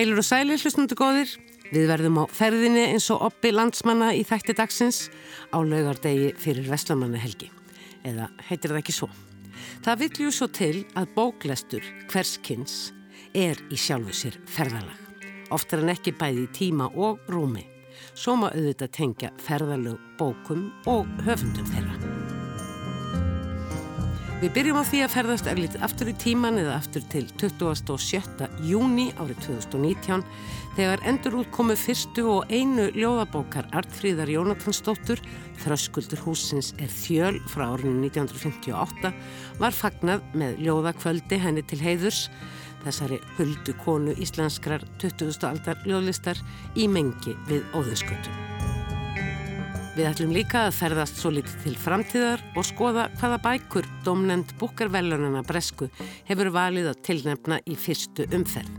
Heilur og sælir hlustundu góðir, við verðum á ferðinni eins og oppi landsmanna í þætti dagsins á laugardegi fyrir Vestlamanna helgi. Eða heitir það ekki svo? Það vill ju svo til að bóklestur hverskins er í sjálfu sér ferðalag. Oftar en ekki bæði í tíma og rúmi. Svo má auðvitað tengja ferðalög bókum og höfundum þeirra. Við byrjum á því að ferðast erlítið aftur í tíman eða aftur til 27. júni árið 2019 þegar endur útkomu fyrstu og einu ljóðabókar Artfríðar Jónatansdóttur Þröskuldur húsins er þjöl frá árinu 1958 var fagnad með ljóðakvöldi henni til heiðurs þessari huldu konu íslenskrar 20. aldar ljóðlistar í mengi við óðurskötum. Við ætlum líka að ferðast svo litið til framtíðar og skoða hvaða bækur domnend búkarvelunana Bresku hefur valið að tilnefna í fyrstu umferð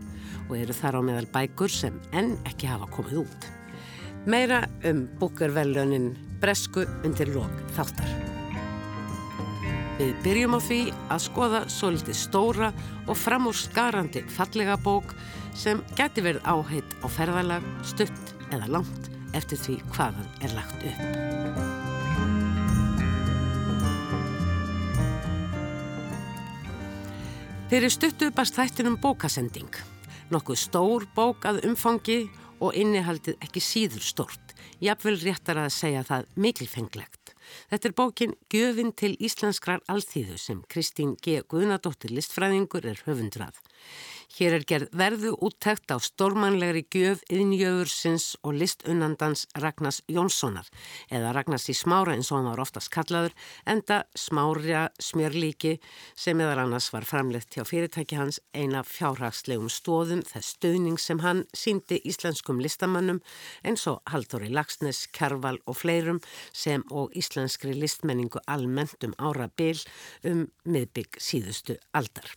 og eru þar á meðal bækur sem enn ekki hafa komið út. Meira um búkarvelunin Bresku undir lók þáttar. Við byrjum á því að skoða svo litið stóra og framúrskarandi fallega bók sem geti verið áheit á ferðalag, stutt eða langt eftir því hvaðan er lagt upp. Eru stuttu bast þættinum bókasending. Nokkuð stór bók að umfangi og innihaldið ekki síður stort. Jafnvel réttar að segja það mikilfenglegt. Þetta er bókin Gjöfin til Íslenskrar alþýðu sem Kristín G. Guðnadóttir listfræðingur er höfundrað. Hér er gerð verðu úttækt á stórmannlegri gjöf yðnjöfursins og listunnandans Ragnars Jónssonar eða Ragnars í smára eins og hann var oftast kallaður enda smárja smjörlíki sem eðar annars var framleitt hjá fyrirtæki hans eina fjárhagslegum stóðum þess stöðning sem hann síndi íslenskum listamannum eins og Haldóri Lagsnes, Kjærval og fleirum sem og íslenskri listmenningu almennt um ára bil um miðbygg síðustu aldar.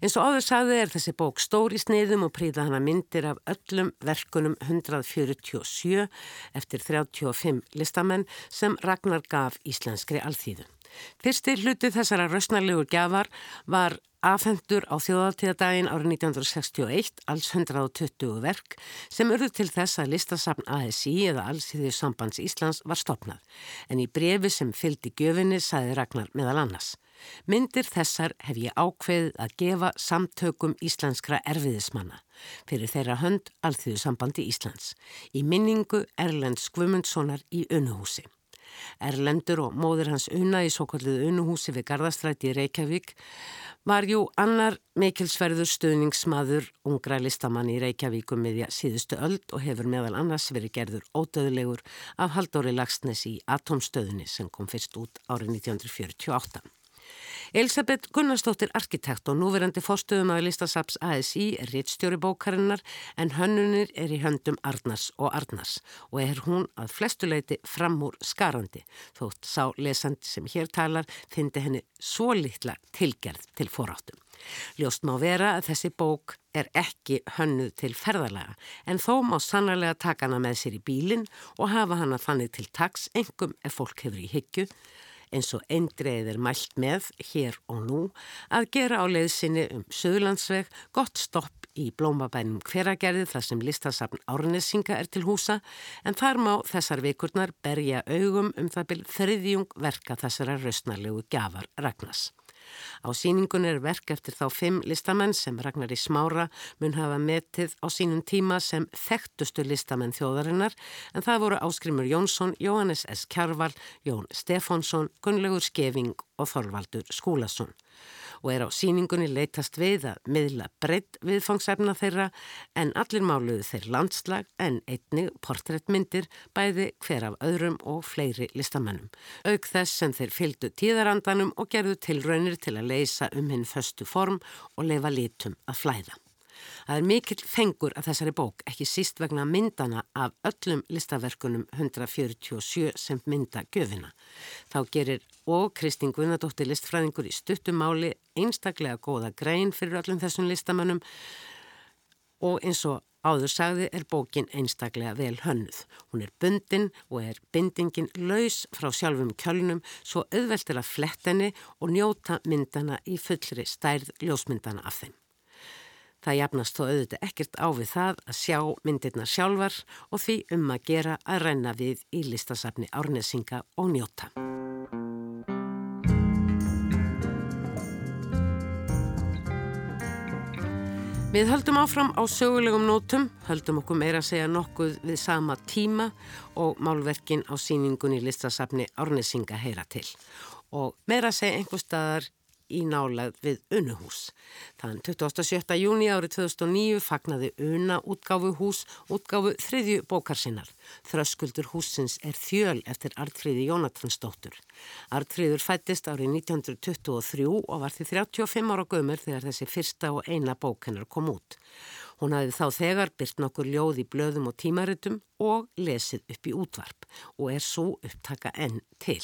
En svo áður sagði er þessi bók stór í sniðum og príða hana myndir af öllum verkunum 147 eftir 35 listamenn sem Ragnar gaf íslenskri alþýðu. Fyrsti hluti þessara röstnarlegur gafar var afhendur á þjóðaltíðadaginn árið 1961 alls 120 verk sem urðu til þess að listasafn ASI eða Allsýðið sambands Íslands var stopnað en í brefi sem fylgdi gjöfinni sæði Ragnar meðal annars. Myndir þessar hef ég ákveðið að gefa samtökum íslenskra erfiðismanna fyrir þeirra hönd Alþjóðu sambandi Íslands í minningu Erlend Skvumundssonar í Unuhúsi. Erlendur og móður hans Una í svo kallið Unuhúsi við Garðastræti í Reykjavík var jú annar mikilsverður stuðningsmaður ungra listamann í Reykjavíkum meðja síðustu öld og hefur meðal annars verið gerður ódöðlegur af Haldóri Lagsnes í Atomstöðunni sem kom fyrst út árið 1948. Elisabeth Gunnarsdóttir arkitekt og núverandi fórstuðum að listasaps ASI er rittstjóri bókarinnar en hönnunir er í höndum Arnars og Arnars og er hún að flestuleiti fram úr skarandi þótt sá lesandi sem hér talar fyndi henni svo litla tilgerð til foráttum. Ljóst má vera að þessi bók er ekki hönnuð til ferðalega en þó má sannarlega taka hana með sér í bílinn og hafa hana þannig til taks engum ef fólk hefur í hyggju eins og eindreið er mælt með hér og nú að gera á leiðsynni um Suðlandsveg gott stopp í blómabænum hveragerði þar sem listasafn Árnesinga er til húsa en þar má þessar vikurnar berja augum um það byrð þriðjung verka þessara rausnarlegu gafar Ragnars. Á síningun er verk eftir þá fimm listamenn sem Ragnar í Smára mun hafa metið á sínum tíma sem þekktustu listamenn þjóðarinnar en það voru Áskrimur Jónsson, Jóhannes S. Kjarval, Jón Stefánsson, Gunnlaugur Skeving og Þorvaldur Skúlason og er á síningunni leytast við að miðla breytt viðfangsefna þeirra en allir máluðu þeir landslag en einni portréttmyndir bæði hver af öðrum og fleiri listamennum. Auk þess sem þeir fylgdu tíðarandanum og gerðu tilraunir til að leysa um hinn föstu form og leifa lítum að flæða. Það er mikill fengur að þessari bók, ekki síst vegna myndana af öllum listaverkunum 147 sem mynda göfina. Þá gerir og Kristín Guðnadóttir listfræðingur í stuttumáli einstaklega góða grein fyrir öllum þessum listamannum og eins og áður sagði er bókin einstaklega vel hönnuð. Hún er bundin og er bindingin laus frá sjálfum kjölnum svo auðveldir að flettenni og njóta myndana í fullri stærð ljósmyndana af þeim. Það jafnast þó auðvitað ekkert á við það að sjá myndirna sjálfar og því um að gera að renna við í listasafni árnesinga og njóta. Við höldum áfram á sögulegum nótum, höldum okkur meira að segja nokkuð við sama tíma og málverkin á síningunni listasafni árnesinga heyra til. Og meira að segja einhver staðar í nálað við Unuhús. Þann 27. júni árið 2009 fagnaði Una útgáfu hús útgáfu þriðju bókarsinnar. Þröskuldur húsins er þjöl eftir Artfríði Jónatansdóttur. Artfríður fættist árið 1923 og var því 35 ára gömur þegar þessi fyrsta og eina bókennar kom út. Hún hafði þá þegar byrt nokkur ljóð í blöðum og tímaritum og lesið upp í útvarp og er svo upptaka enn til.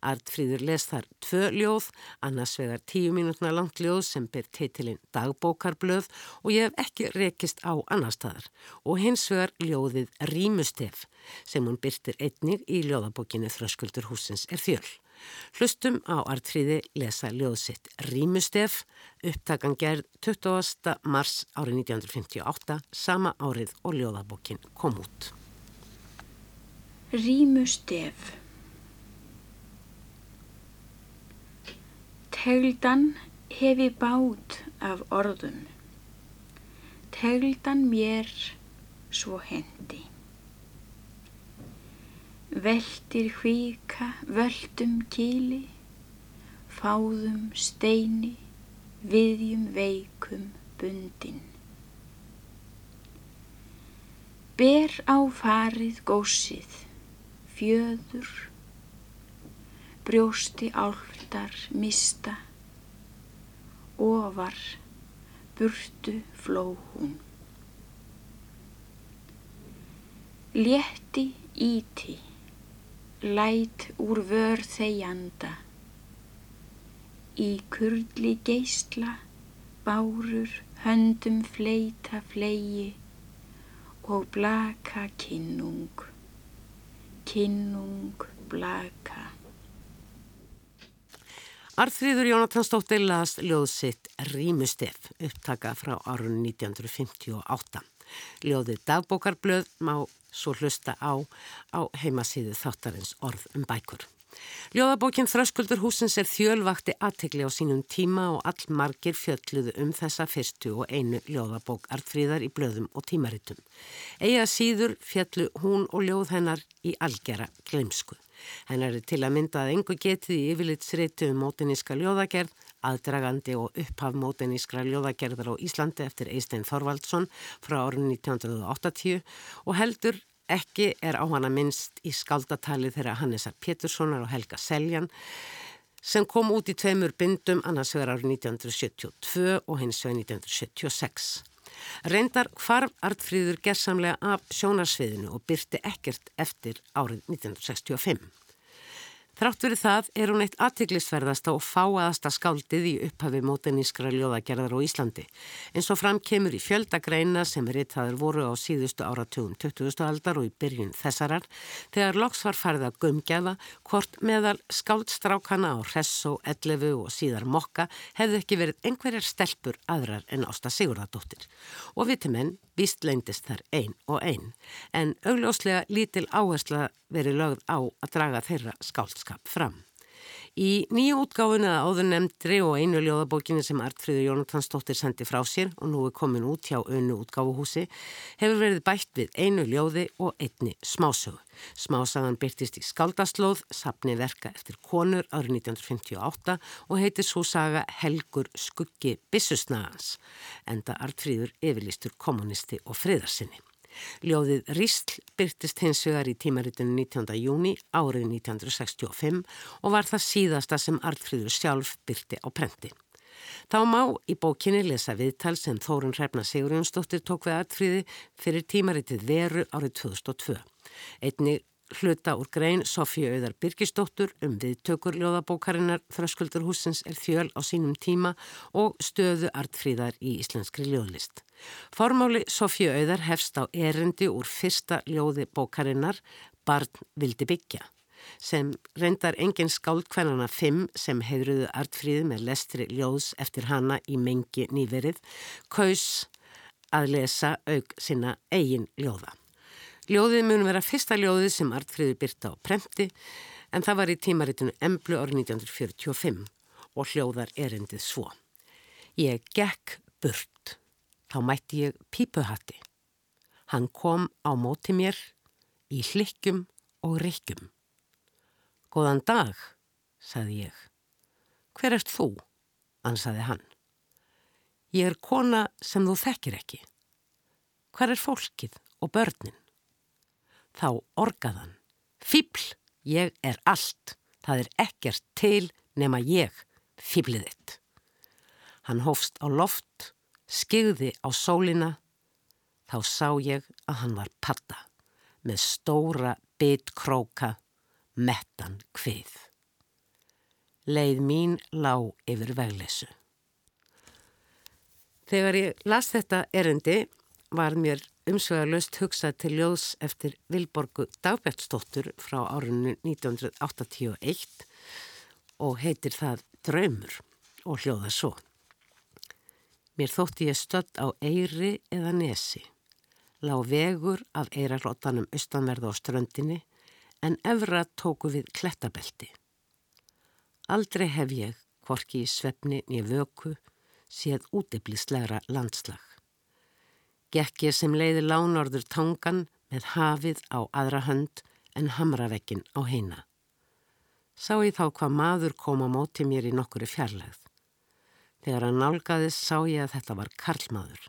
Artfríður les þar tvö ljóð, annars vegar tíu mínútna langt ljóð sem byr titilinn dagbókarblöð og ég hef ekki rekist á annar staðar og hins vegar ljóðið Rímustef sem hún byrtir einnig í ljóðabókinu Þröskuldur húsins er þjöl. Hlustum á artriði lesa ljóðsitt Rímustef, upptakan gerð 20. mars árið 1958, sama árið og ljóðabokkin kom út. Rímustef Tegldan hefi bát af orðum, tegldan mér svo hendi veltir hvíka völdum kíli, fáðum steini, viðjum veikum bundin. Ber á farið gósið, fjöður, brjósti áltar mista, ofar, burtu fló hún. Létti íti, læt úr vör þegjanda. Í kurli geysla, bárur, höndum fleita flegi og blaka kinnung, kinnung blaka. Arþrýður Jónatansdóttir las ljóðsitt Rímustef, upptaka frá árun 1958. Ljóðið dagbókarblöð má svo hlusta á á heimasíðu þáttarins orð um bækur. Ljóðabókin Þröskuldur húsins er þjölvakti aðtegli á sínum tíma og all margir fjölluðu um þessa fyrstu og einu ljóðabók artfríðar í blöðum og tímaritum. Ega síður fjallu hún og ljóð hennar í algjara glemsku. Hennar er til að mynda að engu getið í yfirlitsreitu um mótiníska ljóðagerð aðdragandi og upphafmótenískra ljóðagerðar á Íslandi eftir Eistein Þorvaldsson frá árun 1980 og heldur ekki er á hana minnst í skaldatali þeirra Hannesar Péturssonar og Helga Seljan sem kom út í tveimur bindum annars vegar árið 1972 og hins vegar 1976. Reyndar hvarf Artfríður gerðsamlega af sjónarsviðinu og byrti ekkert eftir árið 1965. Þrátt verið það er hún eitt aðtiklisverðasta og fáaðasta skáldið í upphafi mótenískra ljóðagerðar á Íslandi. En svo fram kemur í fjöldagreina sem ritaður voru á síðustu áratugum 20. aldar og í byrjun þessarar þegar loks var farið að gömgeða hvort meðal skáldstrákana á Hressó, Ellefu og síðar Mokka hefði ekki verið einhverjar stelpur aðrar en Ásta Sigurðardóttir. Og vitimenn Víst leindist þar einn og einn, en augljóslega lítil áhersla verið lögð á að draga þeirra skáldskap fram. Í nýju útgáfunu að áður nefndri og einu ljóðabókinu sem Artfríður Jónatansdóttir sendi frá sér og nú er komin út hjá önnu útgáfuhúsi hefur verið bætt við einu ljóði og einni smásögu. Smásagan byrtist í Skaldaslóð, sapni verka eftir konur árið 1958 og heitir svo saga Helgur skuggi Bissusnagans, enda Artfríður yfirlistur kommunisti og friðarsinni. Ljóðið Rísl byrtist hins vegar í tímaritinu 19. júni árið 1965 og var það síðasta sem Artfríður sjálf byrti á prenti. Þá má í bókinni lesa viðtal sem Þórun Hrefna Sigurjónsdóttir tók við Artfríði fyrir tímaritið Veru árið 2002. Einni Hluta úr grein Sofíu Auðar Birgisdóttur um viðtökur ljóðabókarinnar Þröskuldurhúsins er þjöl á sínum tíma og stöðu artfríðar í íslenskri ljóðlist. Formáli Sofíu Auðar hefst á erendi úr fyrsta ljóði bókarinnar Barn vildi byggja sem reyndar engin skáldkvænana fimm sem heidruðu artfríði með lestri ljóðs eftir hana í mengi nýverið, kaus að lesa auk sinna eigin ljóða. Ljóðið mun vera fyrsta ljóðið sem Artfríður byrta á premti en það var í tímaritinu Emblu árið 1945 og hljóðar erendið svo. Ég gekk burt, þá mætti ég pípuhatti. Hann kom á móti mér í hlikkum og rikkum. Góðan dag, saði ég. Hver ert þú? ansaði hann. Ég er kona sem þú þekkir ekki. Hver er fólkið og börnin? Þá orgaðan. Fýbl, ég er allt. Það er ekkert til nema ég, fýblið þitt. Hann hófst á loft, skigði á sólina. Þá sá ég að hann var patta með stóra bitkróka, mettan hvið. Leið mín lág yfir veglesu. Þegar ég las þetta erendi var mér umsvegarlöst hugsað til ljóðs eftir Vilborgu Dagbjörnsdóttur frá árunnu 1981 og heitir það Draumur og hljóða svo. Mér þótti ég stödd á Eyri eða Nesi, lág vegur af eirarlótanum austanverða á ströndinni en efra tóku við klettabelti. Aldrei hef ég, hvorki í svefni nýja vöku, séð útiblíslegra landslag. Gekk ég sem leiði lánorður tangan með hafið á aðra hönd en hamravekkin á heina. Sá ég þá hvað maður kom á móti mér í nokkuri fjarlægð. Þegar hann nálgaðist sá ég að þetta var karlmaður.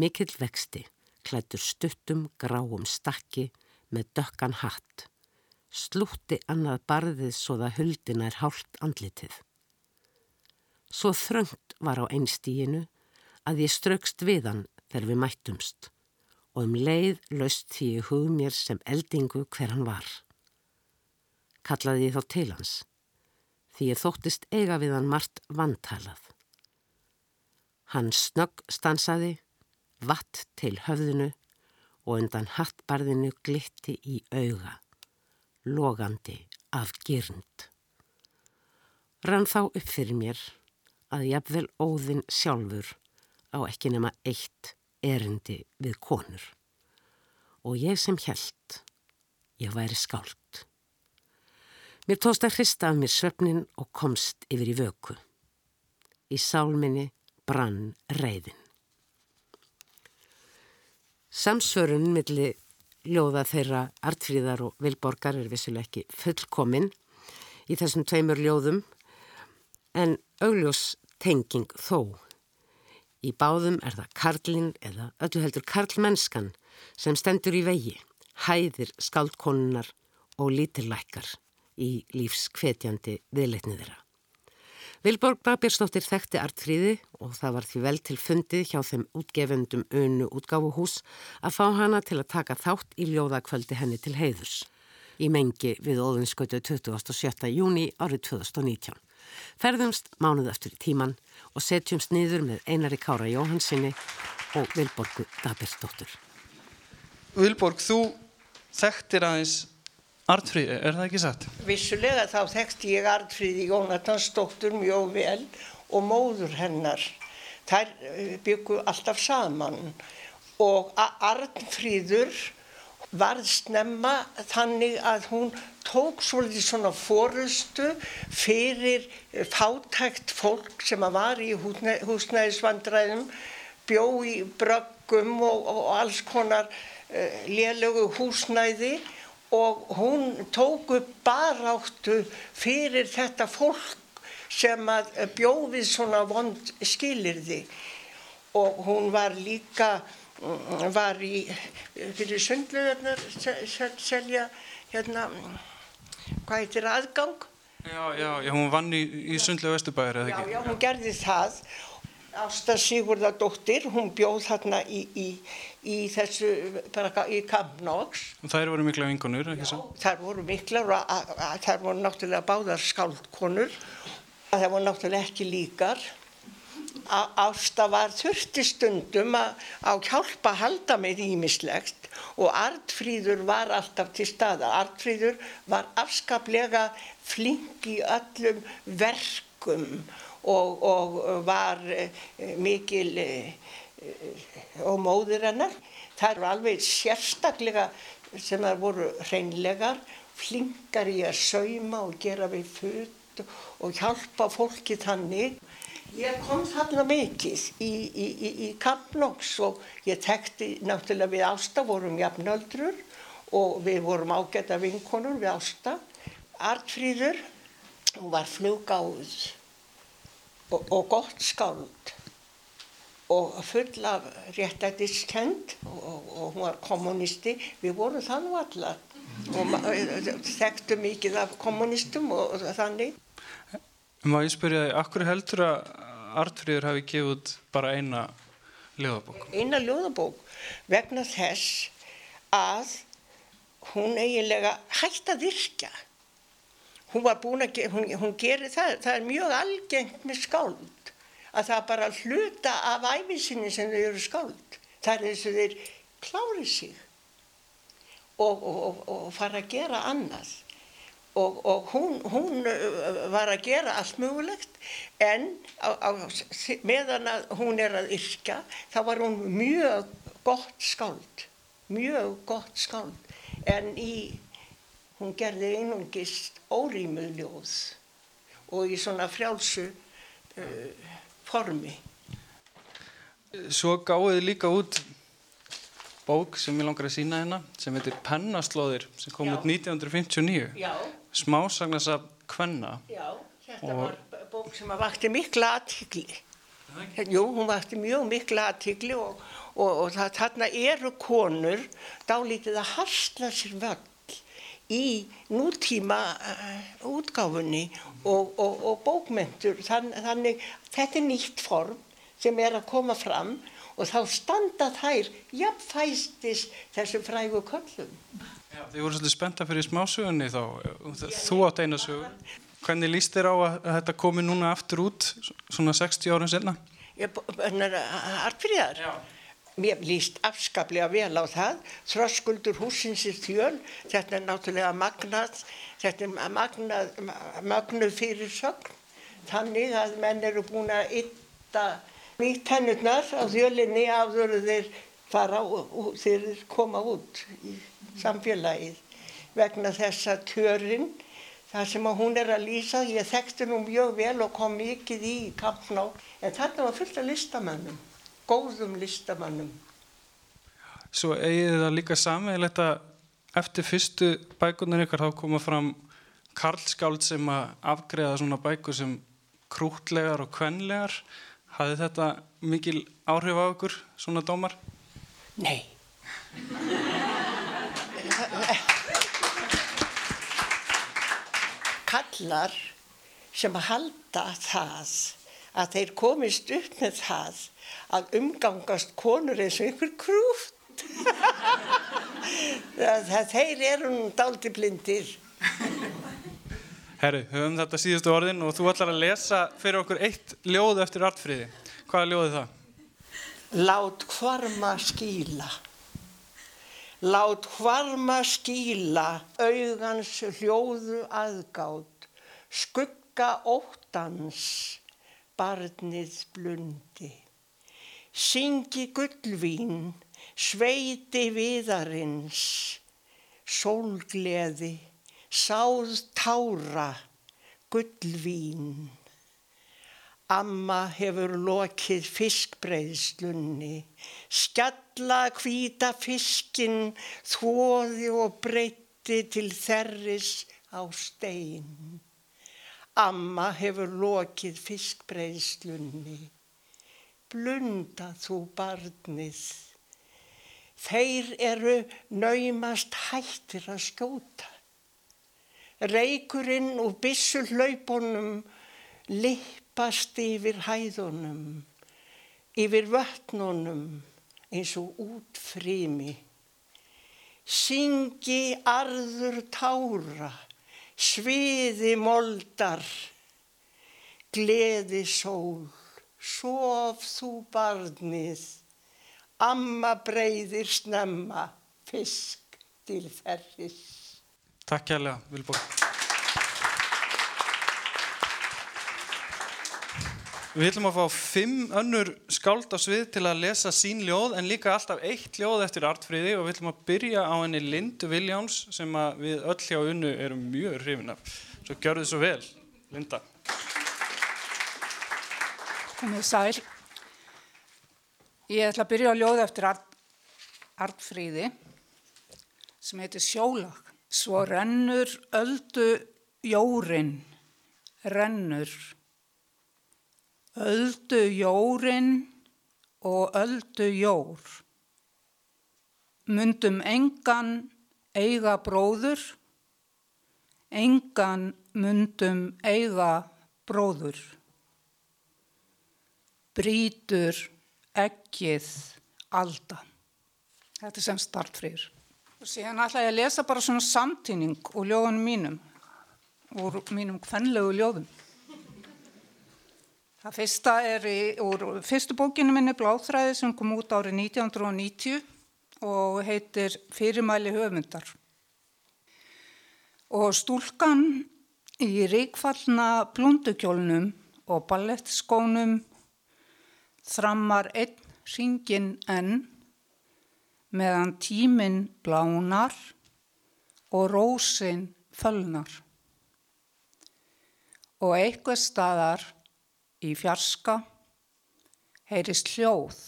Mikill vexti, klættur stuttum, gráum stakki með dökkan hatt. Slútti annað barðið svo það huldina er hálft andlitið. Svo þröngt var á einstíginu að ég straukst við hann þegar við mættumst og um leið laust því ég hug mér sem eldingu hver hann var. Kallaði ég þá til hans, því ég þóttist eiga við hann margt vantalað. Hann snögg stansaði, vatt til höfðinu og undan hattbarðinu glitti í auga, logandi af gyrnd. Rann þá upp fyrir mér að jafnvel óðinn sjálfur á ekki nema eitt erindi við konur. Og ég sem held, ég væri skált. Mér tóst að hrista af mér söfnin og komst yfir í vöku. Í sálminni brann reyðin. Samsvörun millir ljóða þeirra artfríðar og vilborgar er vissuleg ekki fullkominn í þessum tveimur ljóðum en augljós tenging þó. Í báðum er það karlinn eða öllu heldur karlmennskan sem stendur í vegi, hæðir skaldkonunar og lítillækkar í lífskvetjandi viðleitni þeirra. Vilborg Babjörnsdóttir þekkti artfríði og það var því vel til fundið hjá þeim útgefendum önu útgáfuhús að fá hana til að taka þátt í ljóðakvöldi henni til heiðurs í mengi við óðinskötu 27. júni árið 2019. Ferðumst mánuð eftir tíman og setjumst niður með Einari Kára Jóhansinni og Vilborgu Dabirsdóttur. Vilborg, þú þekktir aðeins Artfríði, er það ekki satt? Vissulega þá þekkti ég Artfríði Jónatansdóttur mjög vel og móður hennar. Þær eh, byggu alltaf saman og Artfríður varð snemma þannig að hún tók svolítið svona fórustu fyrir fátækt fólk sem að var í húsnæðisvandræðum, bjó í bröggum og, og alls konar uh, lélögu húsnæði og hún tók upp baráttu fyrir þetta fólk sem að bjófið svona vond skilirði og hún var líka var í fyrir sundluðarnar selja hérna hvað heitir aðgang? Já, já, já hún vann í, í sundlu Vesturbæri eða ekki? Já, já, hún gerði það Ásta Sigurðardóttir hún bjóð þarna í, í, í þessu, bara í Kampnóks Þær voru mikla vingunur, ekki svo? Þær voru mikla og þær voru náttúrulega báðar skáldkonur þær voru náttúrulega ekki líkar Ásta var þurfti stundum að á hjálpa halda með ímislegt og Artfríður var alltaf til staða. Artfríður var afskaplega flink í öllum verkum og, og var eh, mikil eh, og móðir hennar. Það eru alveg sérstaklega sem það voru hreinlegar, flinkar í að sauma og gera við föt og hjálpa fólki þannig. Ég kom þarna mikið í, í, í, í Kampnóks og ég tekti náttúrulega við Ásta, vorum jafnöldrur og við vorum ágæta vinkonur við Ásta. Artfríður, hún var flugáð og, og gott skáld og full af réttættiskend og, og, og hún var kommunisti. Við vorum það nú allar og þekktu mikið af kommunistum og þannig. Má ég spyrja þig, akkur heldur að Artfríður hafi gefið út bara eina ljóðabók? Eina ljóðabók vegna þess að hún eiginlega hætti að virka. Hún var búin að, hún, hún gerir það, það er mjög algengt með skáld að það bara hluta af æfisinni sem þau eru skáld. Það er eins og þeir klári sig og, og, og, og fara að gera annað og, hún, hún uh, var að gera allt mögulegt en á, á, meðan hún er að yrka þá var hún mjög gott skáld, mjög gott skáld en í, hún gerði einungist órýmuð ljóð og í svona frjálsu uh, formi. Svo gáðið líka út bók sem ég langar að sína hérna sem heitir Pennaslóðir sem kom Já. út 1959 Já. smásagnasaf Kvenna Já, þetta Og- var bók sem að vakti mikla aðtikli. Jú, hún vakti mjög mikla aðtikli og, og, og þarna eru konur dálítið að hasla sér völl í nútíma uh, útgáfunni og, og, og bókmentur. Þann, þannig þetta er nýtt form sem er að koma fram og þá standa þær jafnfæstis þessum frægu köllum. Já, þið voru svolítið spennta fyrir smásugunni þá þú átt eina sögu hvernig líst þér á að þetta komi núna aftur út svona 60 árum senna? Artfríðar? Já. Mér líst afskaplega vel á það. Þröskuldur húsins er þjöl. Þetta er náttúrulega magnað, þetta er magnað, magnuð fyrir sögn. Þannig að menn eru búin að ytta nýtt hennurnar á þjölinni áður þeir fara og, þeir koma út í samfélagið vegna þess að tjörinn Það sem að hún er að lýsa, ég þekkti nú mjög vel og kom mikið í kampná, en þarna var fullt af listamannum, góðum listamannum. Svo eigið það líka sammeðilegt að eftir fyrstu bækunar ykkar þá koma fram karlskáld sem að afgreða svona bækur sem krútlegar og kvenlegar. Hafði þetta mikil áhrif á ykkur, svona dómar? Nei. Kallar sem að halda það að þeir komist upp með það að umgangast konur eins og það, það, þeir eru nú dálti blindir. Herri, höfum þetta síðustu orðin og þú ætlar að lesa fyrir okkur eitt ljóð eftir artfríði. Ljóð er það? Lát hvarma skíla. Lát hvarma skíla augans hljóðu aðgátt, skugga óttans, barnið blundi. Syngi gullvín, sveiti viðarins, sólgleði, sáð tára, gullvín. Amma hefur lokið fiskbreiðslunni, skjalla hvíta fiskin, þvoði og breytti til þerris á stein. Amma hefur lokið fiskbreiðslunni, blunda þú barnið. Þeir eru naumast hættir að skjóta. Reykurinn úr byssuhlaupunum lippast yfir hæðunum, yfir vötnunum eins og út frimi. Syngi arður tára, sviði moldar, gleði sól, sof þú barnið, amma breyðir snemma, fisk til ferris. Takk kærlega, Vilborg. Við ætlum að fá fimm önnur skáld á svið til að lesa sín ljóð en líka alltaf eitt ljóð eftir Artfríði og við ætlum að byrja á henni Lindu Viljáns sem við öll hjá unnu erum mjög hrifin af. Svo gjör þið svo vel, Linda. Komið sæl. Ég ætla að byrja á ljóð eftir Art, Artfríði sem heitir Sjólag. Svo rennur öldu jórin, rennur Öldu jórin og öldu jór. Mundum engan eiga bróður, engan mundum eiga bróður. Brítur ekkið alda. Þetta er sem startfrýr. Og síðan ætla ég að lesa bara svona samtíning úr ljóðunum mínum, úr mínum kvenlegu ljóðum. Það fyrsta er í, úr fyrstu bókinu minni Bláþræði sem kom út árið 1990 og heitir Fyrirmæli höfundar. Og stúlkan í ríkfallna blundukjólnum og ballettskónum þrammar einn ringin enn meðan tíminn blánar og rósin fölnar. Og eitthvað staðar í fjarska heyrist hljóð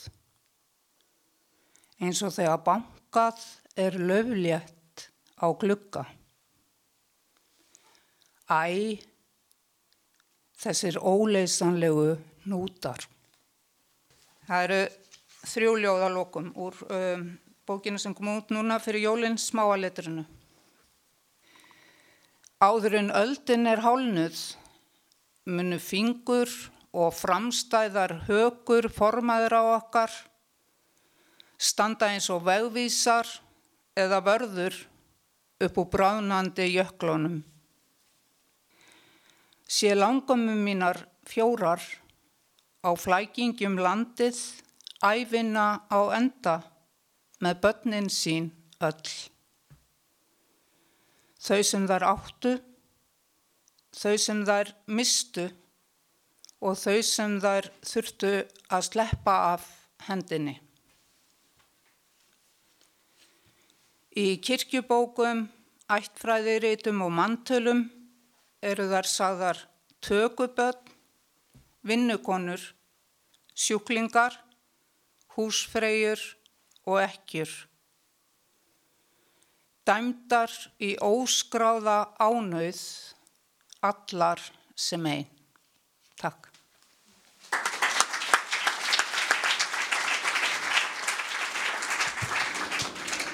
eins og þegar bankað er löflétt á glugga. Æ, þessir óleysanlegu nútar. Það eru þrjú ljóðalokum úr um, bókinu sem kom út núna fyrir jólinn smáaletrinu. Áður en öldin er hálnuð, munu fingur og framstæðar högur formaður á okkar, standa eins og vegvísar eða vörður upp úr bráðnandi jöklunum. Sé langumum mínar fjórar á flækingjum landið, æfinna á enda með börnin sín öll. Þau sem þær áttu, þau sem þær mistu, og þau sem þær þurftu að sleppa af hendinni. Í kirkjubókum, ættfræðiritum og mantölum eru þar sagðar tökuböld, vinnukonur, sjúklingar, húsfreyjur og ekkjur. Dæmdar í óskráða ánauð, allar sem einn. Takk.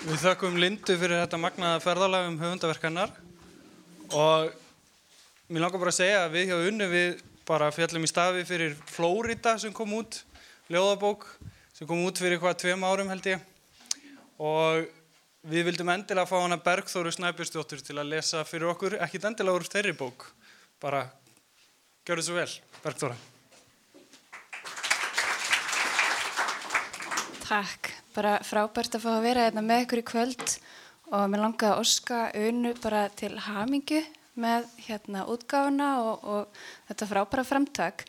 Við þakkum Lindu fyrir þetta magnaða ferðalag um höfundaverkannar og mér langar bara að segja að við hjá unnu við bara fjallum í stafi fyrir Flórida sem kom út, ljóðabók sem kom út fyrir hvað tveim árum held ég. Og við vildum endilega fá hana Bergþóru Snæbjörnstjóttur til að lesa fyrir okkur, ekkit endilega úr þeirri bók, bara gjör þið svo vel, Bergþóra. Takk bara frábært að fá að vera hérna með ykkur í kvöld og mér langaði að oska unnu bara til hamingu með hérna útgáfuna og, og þetta frábæra framtak.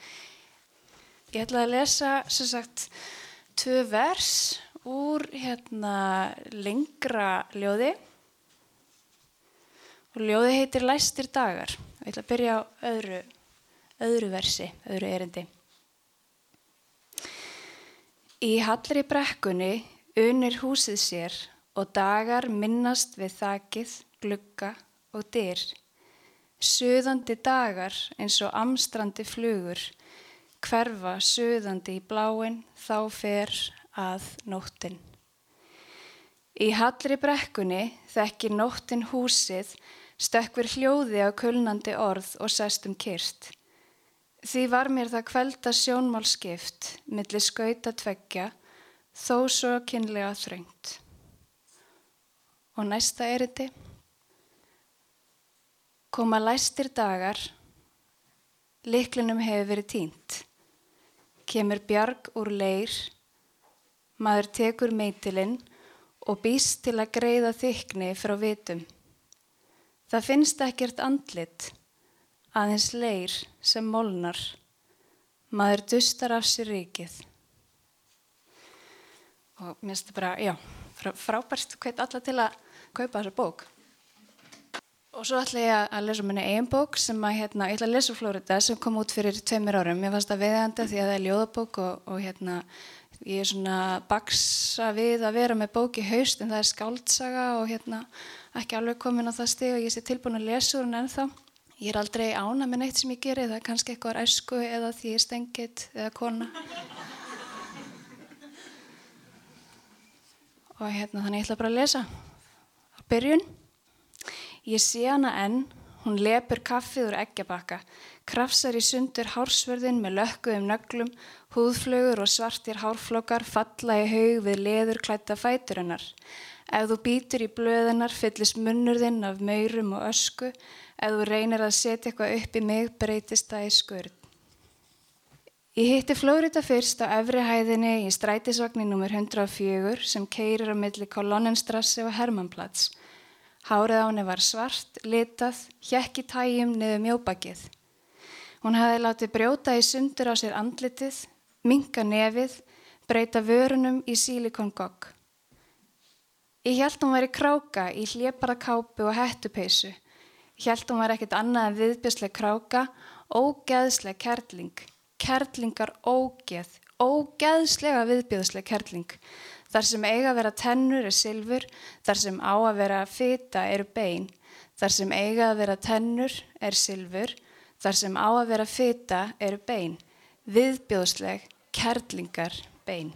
Ég ætlaði að lesa sem sagt tvö vers úr hérna lengra ljóði og ljóði heitir Læstir dagar og ég ætla að byrja á öðru, öðru versi, öðru erindi. Í hallri brekkunni unir húsið sér og dagar minnast við þakið, glugga og dyr. Suðandi dagar eins og amstrandi flugur, hverfa suðandi í bláin, þá fer að nóttin. Í hallri brekkunni þekkir nóttin húsið, stökkver hljóði á kulnandi orð og sestum kyrt. Því var mér það kvelda sjónmálskipt, millir skauta tveggja, þó svo kynlega þröngt. Og næsta eriti. Koma læstir dagar, liklinum hefur verið tínt. Kemur bjarg úr leir, maður tekur meitilinn og býst til að greiða þykni frá vitum. Það finnst ekkert andlit, aðeins leir sem molnar. maður dustar af sér ríkið. Og mér finnst þetta bara, já, frábærst hveit alla til að kaupa þessa bók. Og svo ætla ég að lesa minni eigin bók sem að, hérna, ég ætla að lesa Florida sem kom út fyrir tveimir árum. Mér fannst það viðhanda því að það er ljóðabók og, og hérna, ég er svona baksa við að vera með bók í haust en það er skáldsaga og hérna, ekki alveg komin á það stig og ég sé tilbúin að lesa úr henni ennþá. Ég er aldrei ána með neitt sem ég gerir, það er kannski eitthvað æsku eða því ég er stengið eða kona. Og hérna, þannig ég ætla bara að lesa á byrjun. Ég sé hana enn, hún lepur kaffið úr eggjabakka, krafsar í sundur hársverðin með lökkuðum nöglum, húðflögur og svartir hárflokar falla í haug við leður klætta fætur hennar. Ef þú býtur í blöðinar fyllist munnurðinn af maurum og ösku, ef þú reynir að setja eitthvað upp í mig breytist það í skurð. Ég hitti Flórida fyrst á efri hæðinni í strætisvagnin nr. 104 sem keirir á milli Kolonnenstrassi og Hermannplats. Hárið á henni var svart, litað, hjekk í tæjum niður mjóbakið. Hún hafi látið brjóta í sundur á sér andlitið, minga nefið, breyta vörunum í sílikongogg. Ég held hún væri kráka í hljepara kápu og hettupeisu. Ég held hún væri ekkit annað en viðbjörsleg kráka, ógeðsleg kerling. Kerlingar ógeð, ógeðslega viðbjörsleg kerling. Þar sem eiga að vera tennur er silfur, þar sem á að vera fita er bein. Þar sem eiga að vera tennur er silfur, þar sem á að vera fita er bein. Viðbjóðsleg, kerlingar, bein.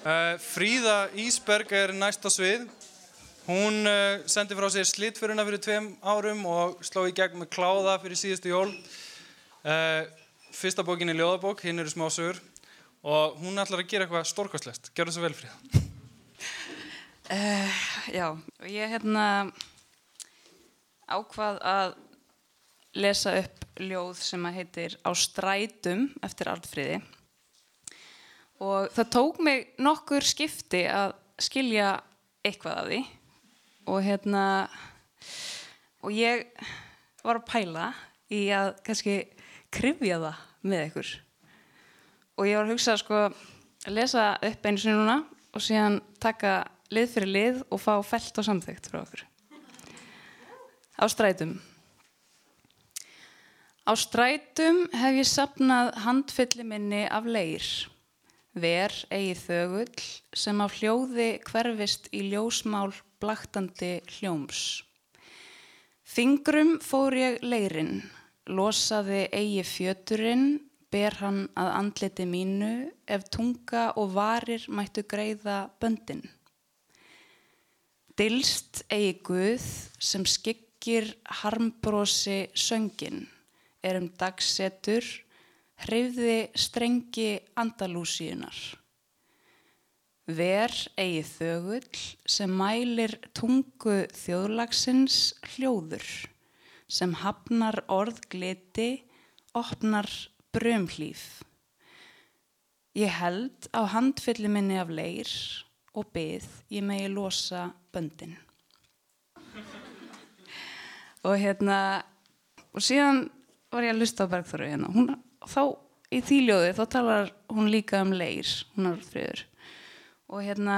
Fríða Ísberg er næsta svið. Hún uh, sendi frá sér slittföruna fyrir tveim árum og sló í gegn með kláða fyrir síðustu jól. Uh, fyrsta bókin er ljóðabók, hinn eru smásögur og hún ætlar að gera eitthvað stórkastlegt. Gjör það svo vel, Fríða. Uh, já, ég hérna ákvað að lesa upp ljóð sem að heitir Á strætum eftir Arnfríði og það tók mig nokkur skipti að skilja eitthvað af því. Og hérna og ég var að pæla í að kannski krifja það með ykkur. Og ég var að hugsa sko að lesa upp einu sinni núna og síðan taka lið fyrir lið og fá felt og samþygt frá okkur. Á strætum. Á strætum hef ég sapnað handfylli minni af leir ver eigi þögull sem af hljóði hverfist í ljósmál blaktandi hljóms. Fingrum fór ég leirinn, losaði eigi fjöturinn, ber hann að andliti mínu ef tunga og varir mættu greiða böndin. Dilst eigi Guð sem skyggir harmbrósi söngin, er um dagsetur, hreyfði strengi andalúsíunar. Ver eigi þögull sem mælir tungu þjóðlagsins hljóður, sem hafnar orðgliti, opnar brömhlýf. Ég held á handfylli minni af leir og byð ég megi losa böndin. Og hérna, og síðan var ég að lusta á Bergþóru hérna, hún, þá í þýljóði þá talar hún líka um leir, hún friður og hérna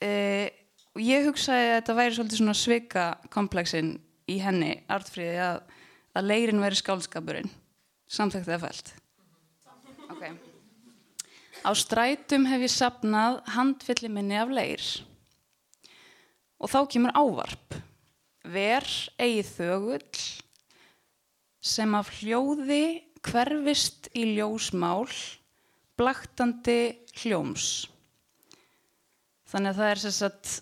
e, ég hugsaði að þetta væri svolítið svona svika kompleksin í henni, artfríði að, að leirin væri skálskapurinn samþekkt eða fælt ok. Á strætum hef ég sapnað handfylli minni af leir. Og þá kemur ávarp. Ver eigi þögull sem af hljóði hverfist í ljósmál blaktandi hljóms. Þannig að það er sagt,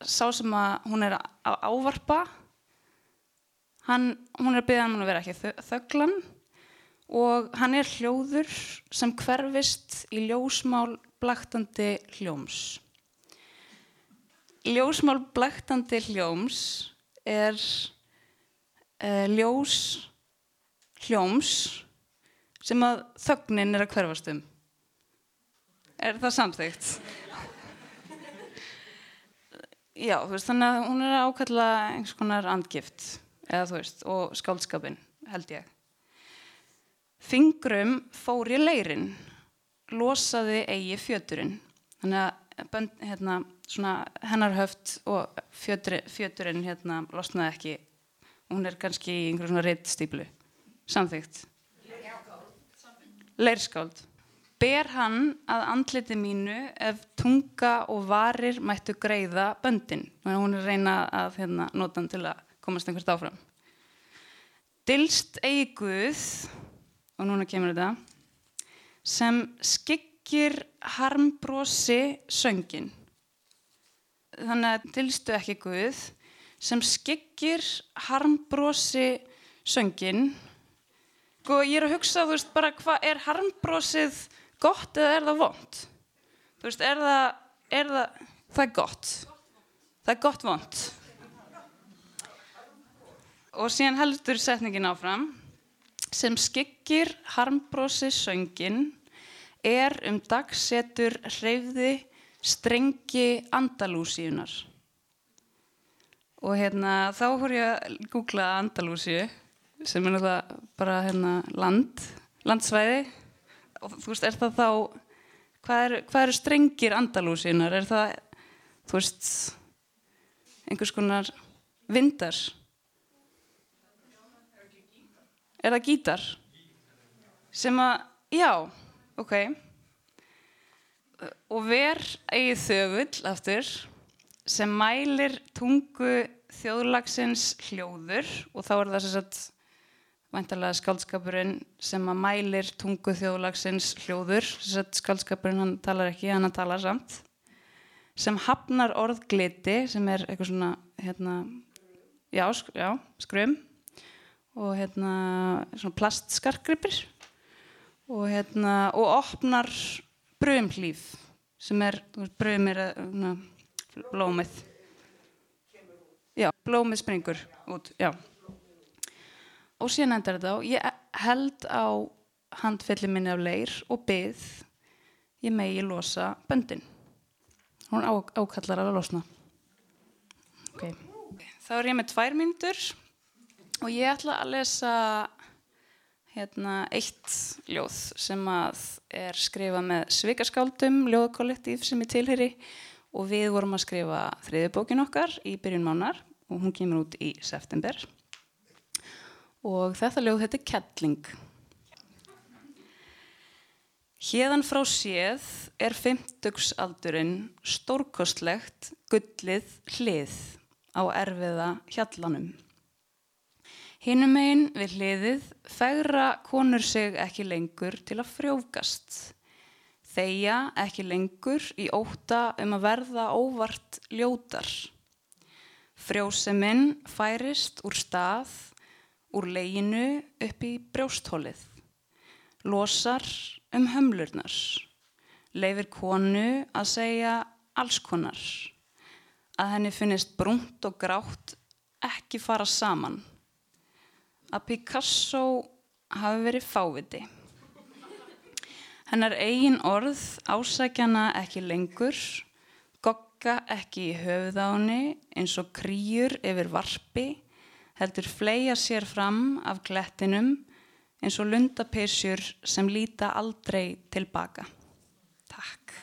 sá sem að hún er að ávarpa hann, hún er að byggja hann að vera ekki þögglan og hann er hljóður sem hverfist í ljósmál blaktandi hljóms. Ljósmál blaktandi hljóms er uh, ljós hljóms sem að þögnin er að hverfast um. Er það samþygt? já, þú veist, þannig að hún er að ákalla einhvers konar andgift eða þú veist, og skáldskapin held ég. Fingrum fór ég leirin losaði eigi fjöturinn. Þannig að bönd, hérna, svona hennar höft og fjötur, fjöturinn hérna losnaði ekki. Hún er kannski í einhverjum svona reittstýplu samþygt leirskáld ber hann að andliti mínu ef tunga og varir mættu greiða böndin. Og hún er reyna að hérna, nota hann til að komast einhvert áfram. Dilst eigi Guð og núna kemur þetta sem skyggir harmbrosi söngin þannig að dilstu ekki Guð sem skyggir harmbrosi söngin sko, ég er að hugsa, þú veist, bara hvað er harmbrosið gott eða er það vond? Þú veist, er það, er það, það er gott. Það er gott vond. Og síðan heldur setningin áfram, sem skyggir harmbrosi söngin er um dagsetur hreyfði strengi Andalúsíunar. Og hérna, þá fór ég að googla Andalúsíu sem er náttúrulega bara hérna land, landsvæði. Og þú veist, er það þá hvað eru er strengir Andalúsinar er það, þú veist einhvers konar vindar? Er það gítar? Sem að, já, ok. Og ver eigið þögull aftur sem mælir tungu þjóðlagsins hljóður og þá er það sem sagt væntalega skáldskapurinn sem að mælir tungu þjóðlagsins hljóður. Skáldskapurinn hann talar ekki, hann talar samt. Sem hafnar orðgliti sem er eitthvað svona hérna, já, já, skrum. Og hérna svona plastskarkripir og hérna og opnar brömhlýf sem er, bröm er hérna, blómið. Já, blómið springur út, já og síðan endar þetta og ég held á handfelli minni af leir og byð ég megi losa böndin. Hún á, ákallar að losna. Ok. Þá er ég með tvær myndur og ég ætla að lesa hérna eitt ljóð sem að er skrifa með svikaskáldum ljóðkollektív sem er tilheri og við vorum að skrifa þriðibókin okkar í byrjun mánar og hún kemur út í september og þetta ljóð heitir Kettling. Hérðan frá séð er fymtugsaldurinn stórkostlegt gullið hlið á erfiða hjallanum. Hinnum einn við hliðið fegra konur sig ekki lengur til að frjófgast. Þeia ekki lengur í óta um að verða óvart ljótar. Frjóseminn færist úr stað úr leginu upp í brjósthólið, losar um hömlurnar, leifir konu að segja allskonar, að henni finnist brúnt og grátt ekki fara saman, að Picasso hafi verið fáviti. Hennar eigin orð ásækjana ekki lengur, gogga ekki í höfðáni eins og krýjur yfir varpi, heldur fleia sér fram af glettinum eins og lundapesjur sem líta aldrei tilbaka. Takk.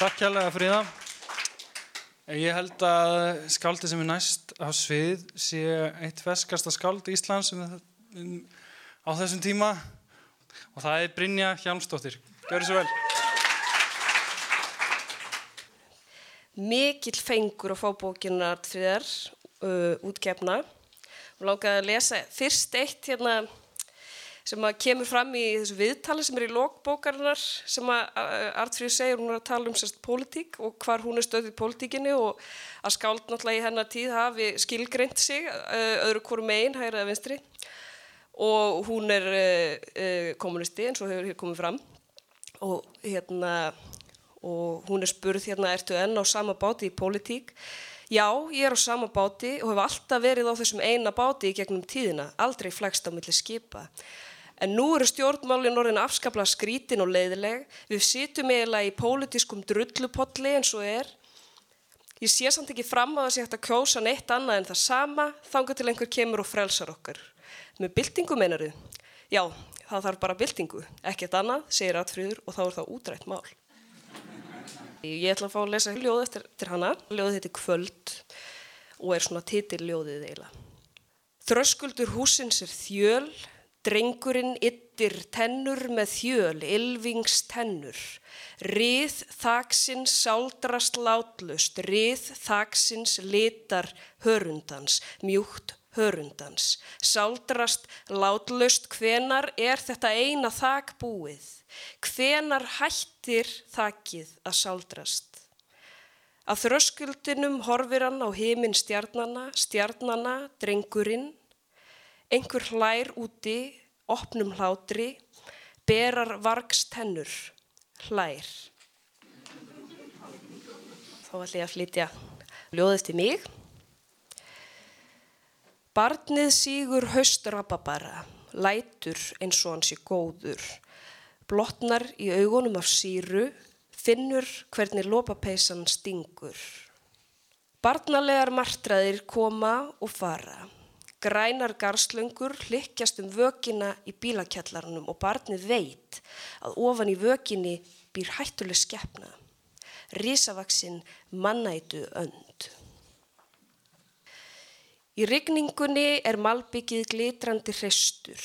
Takk kjærlega Fríða. Ég held að skáldi sem er næst á svið sé eitt ferskasta skáld í Íslands á þessum tíma og það er Brynja Hjalmsdóttir. Gjör þessu vel. Mikill fengur að fá bókina þriðar uh, útgefna. Og langaði að lesa fyrst eitt hérna sem að kemur fram í þessu viðtali sem er í lokbókarinnar sem að Artfríður segir, hún er að tala um sérst pólitík og hvar hún er stöðið í pólitíkinni og að skáld náttúrulega í hennar tíð hafi skilgreint sig uh, öðru hvoru megin, hægra eða vinstri. Og hún er uh, uh, kommunisti eins og hefur hér komið fram. Og hérna og hún er spurð hérna, ertu enn á sama báti í pólitík? Já, ég er á sama báti og hef alltaf verið á þessum eina báti í gegnum tíðina, aldrei flegst á milli skipa. En nú eru stjórnmálinn orðin afskapla skrítin og leiðileg. Við situm eiginlega í pólitískum drullupolli eins og er. Ég sé samt ekki fram á að það sé hægt að kjósa neitt annað en það sama þanga til einhver kemur og frelsar okkar. Með byltingu meinaru? Já, það þarf bara byltingu. Ekkert annað, segir Atfríður og þá er það útrætt mál. Ég ætla að fá að lesa ljóð eftir, eftir hana. Ljóðið heitir Kvöld og er svona titilljóðið eiginlega. Þröskuldur húsins er þjöl, Drengurinn yttir tennur með þjöl, ylvings tennur. Rið þaksins sáldrast látlust, rið þaksins litar hörundans, mjúkt hörundans. Sáldrast látlust, hvenar er þetta eina þak búið? Hvenar hættir þakið að sáldrast? Að þröskuldinum horfir hann á heiminn stjarnana, stjarnana, drengurinn, Einhver hlær úti, opnum hlátri, berar vargstennur, hlær. Þá ætlum ég að flytja ljóðist í mig. Barnið sígur haustrababara, lætur eins og hans í góður, blotnar í augunum af síru, finnur hvernig lópapeisan stingur. Barnalegar martraðir koma og fara. Grænar garslöngur hlykkjast um vökina í bílakjallarunum og barnið veit að ofan í vökinni býr hættuleg skeppna. Rísavaksinn mannætu önd. Í rigningunni er malbyggið glitrandi hreistur.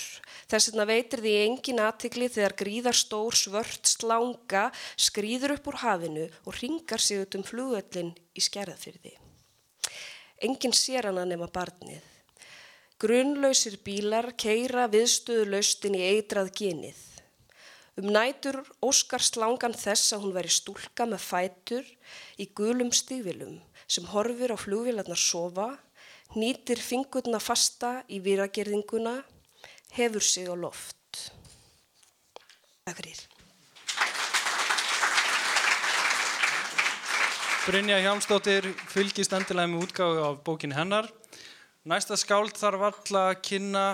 Þess vegna veitir því engin aðtikli þegar gríðar stór svört slanga skrýður upp úr hafinu og ringar sig út um flugöllin í skerðafyrði. Engin sér hana nema barnið. Grunnlausir bílar keira viðstöðulaustin í eitrað genið. Um nætur óskar slangan þess að hún veri stúlka með fætur í gulum stígvilum sem horfir á flugvilarnar sofa, nýtir fingurna fasta í výragerðinguna, hefur sig á loft. Takk fyrir. Brynja Hjámsdóttir fylgist endilega með útgáðu af bókin hennar. Næsta skáld þarf alltaf að kynna,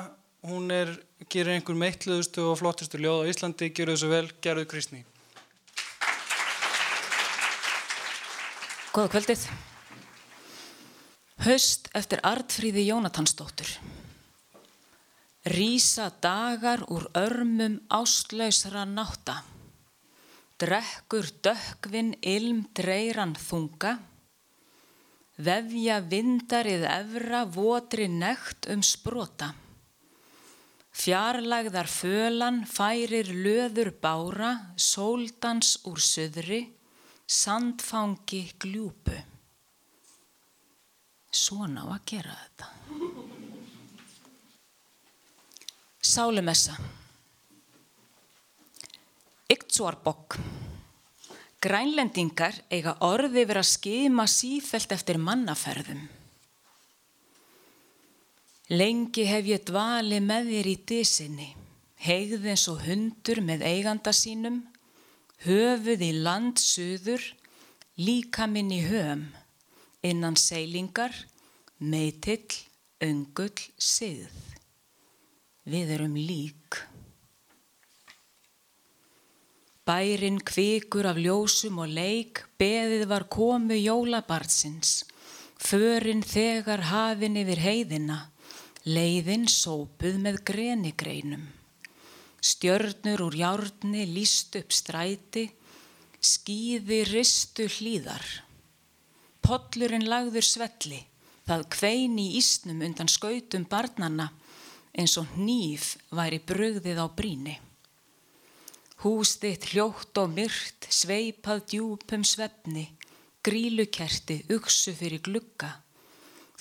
hún er, gerir einhver meitluðustu og flottustu ljóð á Íslandi, gerur þessu vel, gerðu Kristni. Góða kvöldið. Höst eftir Artfríði Jónatansdóttur. Rísa dagar úr örmum ástlausra nátta. Drekkur dökkvinn ilm dreiran þunga vefja vindarið evra votri nekt um sprota. Fjarlægðar fölan færir löður bára, sóldans úr söðri, sandfangi gljúpu. Svona á að gera þetta. Sálumessa. Yktsvarbokk. Grænlendingar eiga orði verið að skima sífelt eftir mannaferðum. Lengi hef ég dvali með þér í disinni, heigð eins og hundur með eiganda sínum, höfuð í land suður, líka minn í höfum, innan seilingar, meitill, öngull, sið. Við erum lík. Bærin kvikur af ljósum og leik, beðið var komu jólabartsins, förin þegar hafin yfir heiðina, leiðin sópuð með grenigreinum. Stjörnur úr járni líst upp stræti, skýði ristu hlýðar. Pollurinn lagður svelli, það kvein í ísnum undan skautum barnanna eins og nýf væri brugðið á bríni. Hús þitt hljótt og myrt, sveipað djúpum svefni, grílukerti, uksu fyrir glugga.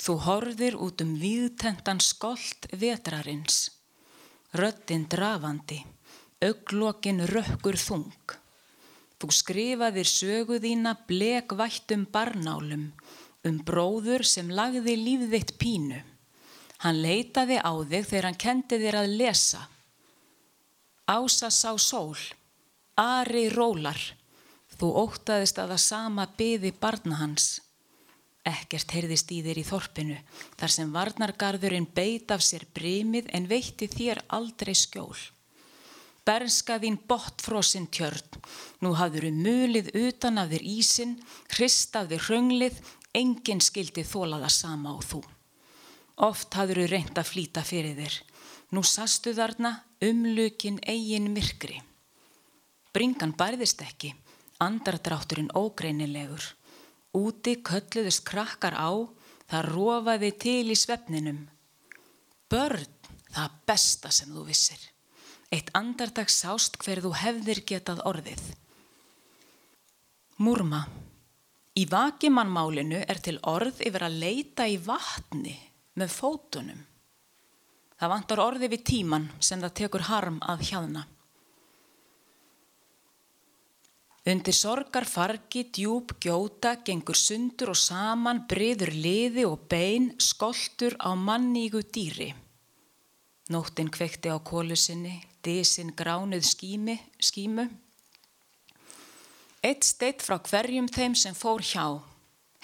Þú horfir út um viðtentan skolt vetrarins. Röttin drafandi, auglokin rökkur þung. Þú skrifaðir söguðína blekvættum barnálum um bróður sem lagði lífðitt pínu. Hann leitaði á þig þegar hann kendi þér að lesa. Ása sá sól, Ari rólar, þú ótaðist að það sama byði barna hans. Ekkert heyrðist í þér í þorpinu, þar sem varnargarðurinn beit af sér brimið en veitti þér aldrei skjól. Bernska þín botfrósin tjörn, nú hafður um mulið utan af þér ísin, hrist af þér hrönglið, enginn skildi þólaða sama á þú. Oft hafður þau reynd að flýta fyrir þér, nú sastu þarna umlukin eigin myrkri. Bringan bærðist ekki, andardrátturinn ógreinilegur. Úti kölluðust krakkar á, það rofaði til í svefninum. Börn, það besta sem þú vissir. Eitt andardag sást hver þú hefðir getað orðið. Múrma, í vakimannmálinu er til orð yfir að leita í vatni með fótunum. Það vantar orði við tíman sem það tekur harm að hjáðna. Undir sorgar fargi, djúb, gjóta, gengur sundur og saman, breyður liði og bein, skoltur á mannígu dýri. Nóttin kvekti á kólu dísin gránuð skími, skímu. Eitt steitt frá hverjum þeim sem fór hjá,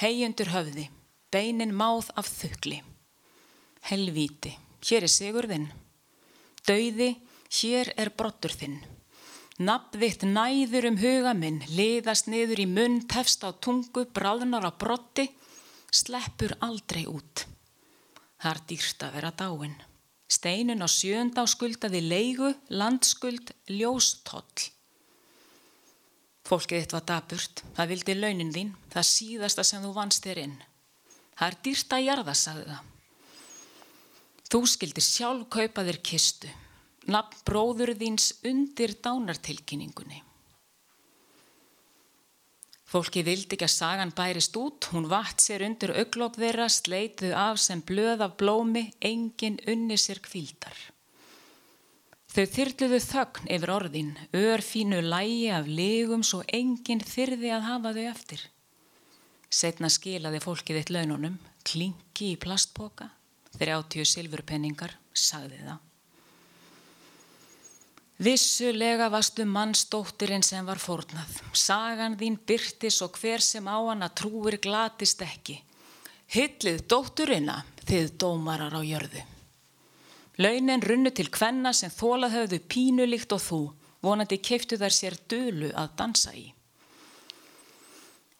heiundur höfði, beinin máð af þukli. Helvíti, hér er sigurðinn. Dauði, hér er brottur þinn. Nafnvitt næður um huga minn, liðast niður í munn, tefst á tungu, bráðnar á brotti, sleppur aldrei út. Það er dýrst að vera dáin. Steinun á sjönda á skuldaði leigu, landskuld, ljóstoll. Fólkið þitt var daburt, það vildi launin þín, það síðasta sem þú vannst þér inn. Það er dýrst að jarða, sagði það. Þú skildir sjálf kaupa þér kistu nafn bróður þíns undir dánartilkynningunni. Fólki vildi ekki að sagan bærist út, hún vatt sér undir auglokk þeirra, sleituð af sem blöð af blómi, engin unni sér kvíldar. Þau þyrluðu þögn yfir orðin, örfínu lægi af legum svo engin þyrði að hafa þau eftir. Setna skilaði fólkið eitt laununum, klingi í plastboka, þeirri áttíu silfurpenningar, sagði það. Vissulega varstu mannsdóttirinn sem var fórnað. Sagan þín byrtis og hver sem á hana trúir glatist ekki. Hillið dótturinna þið dómarar á jörðu. Launin runnu til kvenna sem þólað höfðu pínulikt og þú, vonandi keiftu þær sér dölu að dansa í.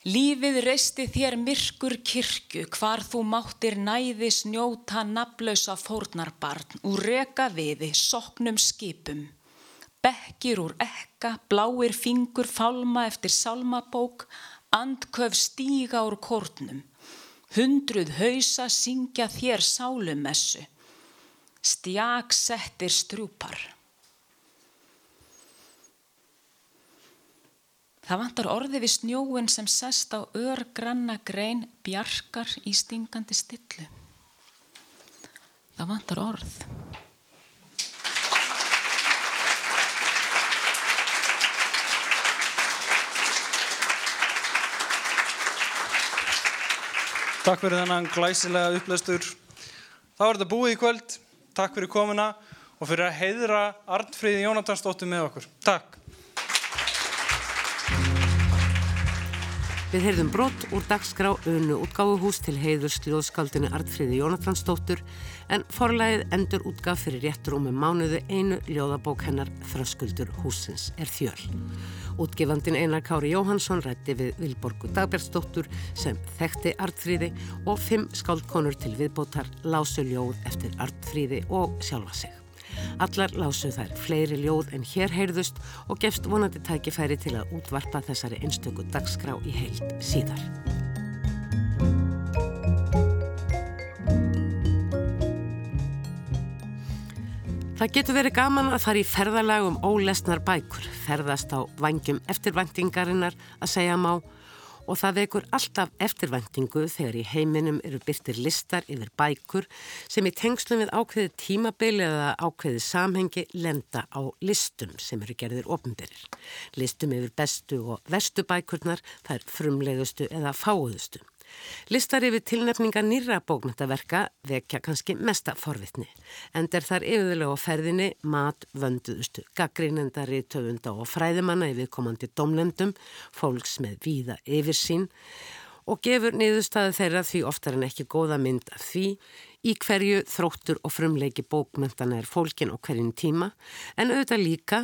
Lífið reisti þér myrkur kirkju hvar þú máttir næði snjóta naflausa fórnarbarn úr reka viði, soknum skipum bekkir úr ekka, bláir fingur fálma eftir salmabók, andköf stíga úr kórnum, hundruð hausa syngja þér sálumessu, stjag settir strúpar. Það vantar orði við snjóin sem sest á örgranna grein bjarkar í stingandi stillu. Það vantar orð. Takk fyrir þennan glæsilega upplöstur. Þá er þetta búið í kvöld. Takk fyrir komuna og fyrir að heiðra Arnfríði Jónatansdóttir með okkur. Takk. Við heyrðum brott úr dagskrá unnu útgáfuhús til heiður sljóðskaldinu Artfríði Jónathansdóttur en forlæðið endur útgáf fyrir réttur um með mánuðu einu ljóðabók hennar Þröskuldur húsins er þjöl. Útgefandin Einar Kári Jóhansson rætti við Vilborgu Dagbjörnsdóttur sem þekkti Artfríði og fimm skáldkonur til viðbótar lásu ljóð eftir Artfríði og sjálfa sig. Allar lásu þær fleiri ljóð en hér heyrðust og gefst vonandi tækifæri til að útvarpa þessari einstöku dagskrá í heilt síðar. Það getur verið gaman að fara í ferðalagum ólesnar bækur, ferðast á vangjum eftirvæntingarinnar að segja má og það vekur alltaf eftirvæntingu þegar í heiminum eru byrtir listar yfir bækur sem í tengslum við ákveði tímabili eða ákveði samhengi lenda á listum sem eru gerðir ofnbyrjir. Listum yfir bestu og verstu bækurnar, er frumlegustu eða fáuðustu. Listar yfir tilnefninga nýra bókmyndaverka vekja kannski mesta forvitni. Ender þar yfirlega á ferðinni mat vönduðustu, gaggrínendari, töfunda og fræðimanna yfir komandi domlendum, fólks með víða yfir sín og gefur niðurstaði þeirra því oftar en ekki góða mynd af því í hverju þróttur og frumleiki bókmyndana er fólkin og hverjum tíma en auðvitað líka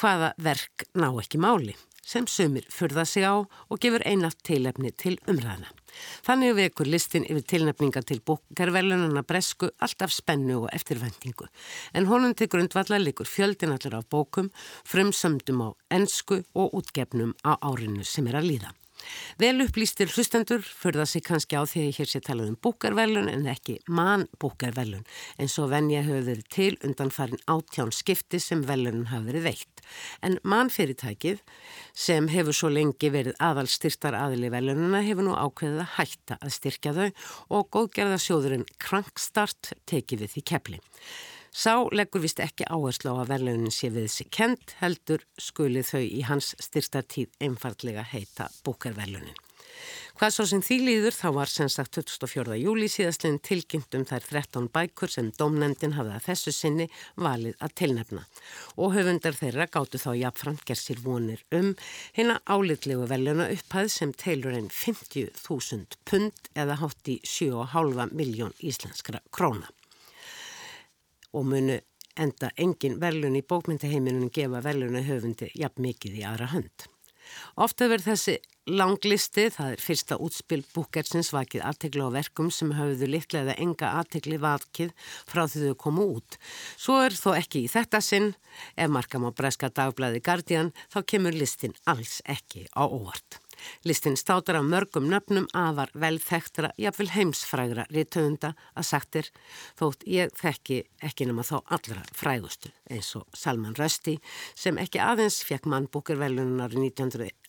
hvaða verk ná ekki máli sem sumir fyrða sig á og gefur einalt tilefni til umræðina. Þannig vekur listin yfir tilnefninga til bókarvelununa bresku alltaf spennu og eftirvendingu. En honum til grundvalla likur fjöldin allir af bókum, frumsöndum á ennsku og útgefnum á árinu sem er að líða. Vel upplýstir hlustendur förða sig kannski á því að hér sé talað um búkarvelun en ekki mann búkarvelun eins og venja höfðu verið til undan farin átján skipti sem velunum hafi verið veitt. En mannfyrirtækið sem hefur svo lengi verið aðal styrtar aðli velununa hefur nú ákveðið að hætta að styrkja þau og góðgerða sjóðurinn Krankstart tekið við því kepli. Sá leggur vist ekki áherslu á að verðlunin sé við þessi kent heldur skulið þau í hans styrsta tíð einfallega heita búkarverðlunin. Hvað svo sem því líður þá var sem sagt 24. júli síðastlegin tilkynnt um þær 13 bækur sem domnendin hafði að þessu sinni valið að tilnefna og höfundar þeirra gáttu þá jafnframt gersir vonir um hérna álitlegu verðluna upphæð sem teilur einn 50.000 pund eða hátt í 7,5 miljón íslenskra króna og munu enda engin verlun í bókmyndaheiminunum gefa verluna höfundi jafn mikið í aðra hönd. Ofta verður þessi langlisti, það er fyrsta útspil búkersins vakið aðtegla á verkum sem hafðu litlega enga aðtegli vakið frá því þau komu út. Svo er þó ekki í þetta sinn, ef markam á breska dagblæði Guardian, þá kemur listin alls ekki á óvart. Listin státar af mörgum nöfnum afar velþektra, jafnvel heimsfrægra rítöfunda að sagtir þótt ég þekki ekki nema þá allra frægustu eins og Salman Rushdie sem ekki aðeins fekk mannbúkervelunar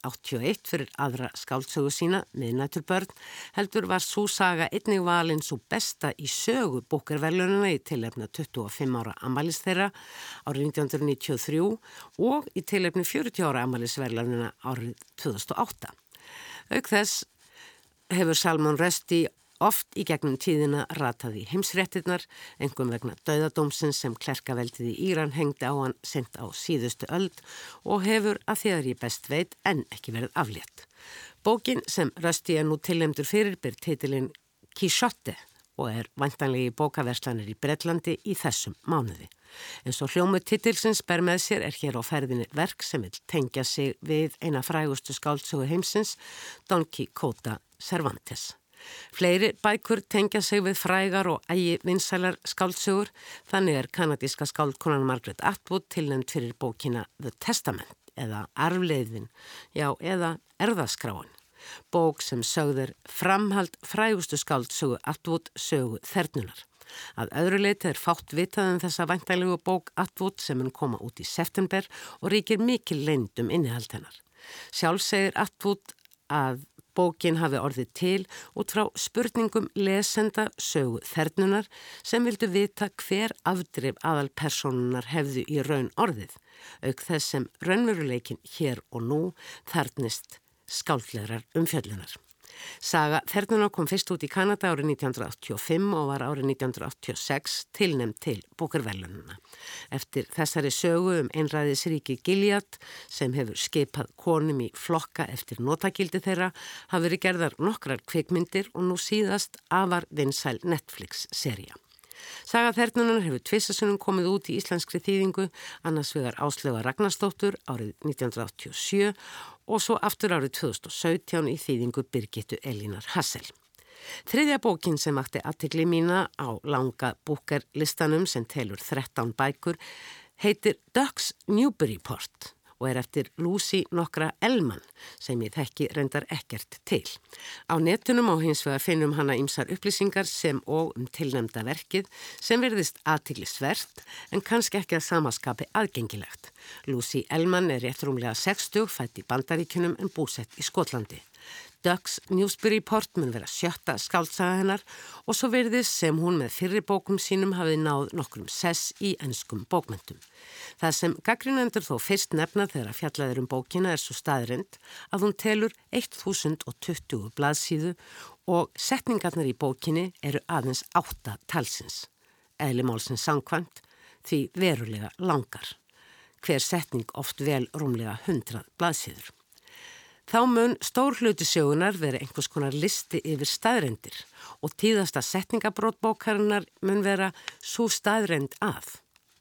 1981 fyrir aðra skáldsögu sína miðnættur börn heldur var svo saga einnig valinn svo besta í sögu búkervelununa í tilefna 25 ára amælis þeirra árið 1993 og í tilefni 40 ára amælisverlununa árið 2008. Auk þess hefur Salman Resti oft í gegnum tíðina ratað í heimsréttinnar, engum vegna dauðadómsins sem klerkaveldið í Íran hengdi á hann sent á síðustu öld og hefur að þér ég best veit en ekki verið aflétt. Bókin sem Resti er nú tillemdur fyrir byr titilinn Quixote og er vantanlegi bókaverslanir í Breitlandi í þessum mánuði. En svo hljómu titilsins ber með sér er hér á ferðinni verk sem vil tengja sig við eina frægustu skáldsögu heimsins, Don Quixote Cervantes. Fleiri bækur tengja sig við frægar og ægi vinsælar skáldsögur, þannig er kanadíska skáldkonan Margaret Atwood tilnæmt fyrir bókina The Testament eða Arfleiðin, já eða Erðaskráin. Bók sem sögður framhald frægustu skáldsögu Atwood sögu þernunar. Að öðru leiti er fátt vitað um þessa væntalegu bók Atwood sem mun koma út í september og ríkir mikil leindum innihald hennar. Sjálf segir Atwood að bókin hafi orðið til út frá spurningum lesenda sögu þernunar sem vildu vita hver afdrif aðal personunar hefðu í raun orðið, auk þess sem raunveruleikin hér og nú þarnist skáldlegar umfjöllunar. Saga Þernuna kom fyrst út í Kanada árið 1985 og var árið 1986 tilnæmt til bókarvelununa. Eftir þessari sögu um einræðisríki Gilead sem hefur skipað konum í flokka eftir notakildi þeirra hafi verið gerðar nokkrar kvikmyndir og nú síðast afar vinsæl Netflix-serja. Saga Þernunar hefur tvissasunum komið út í íslenskri þýðingu, annars vegar Áslöga Ragnarstóttur árið 1987 og svo aftur árið 2017 í þýðingu Birgittu Elínar Hassel. Þriðja bókin sem átti aðtikli mína á langa búkarlistanum sem telur 13 bækur heitir Ducks Newburyport og er eftir Lucy nokkra Elman sem ég þekki reyndar ekkert til. Á netunum á hins vegar finnum hana ymsar upplýsingar sem og um tilnemda verkið sem verðist aðtiklisvert en kannski ekki að samaskapi aðgengilegt. Lucy Elman er rétt rúmlega 60 fætt í Bandaríkunum en búsett í Skotlandi. Ducks Newsburyport mun vera sjötta skáltsaga hennar og svo verðis sem hún með fyrri bókum sínum hafið náð nokkrum sess í ennskum bókmyndum. Það sem gaggrinendur þó fyrst nefna þegar fjallaður um bókina er svo staðrind að hún telur 1020 blaðsíðu og setningarnar í bókinni eru aðeins átta talsins. Eðli málsins sangkvæmt því verulega langar. Hver setning oft vel rúmlega 100 blaðsíður. Þá mun stór hluti sjögunar vera einhvers konar listi yfir staðrendir og tíðasta setningabrótbókarinnar mun vera svo staðrend að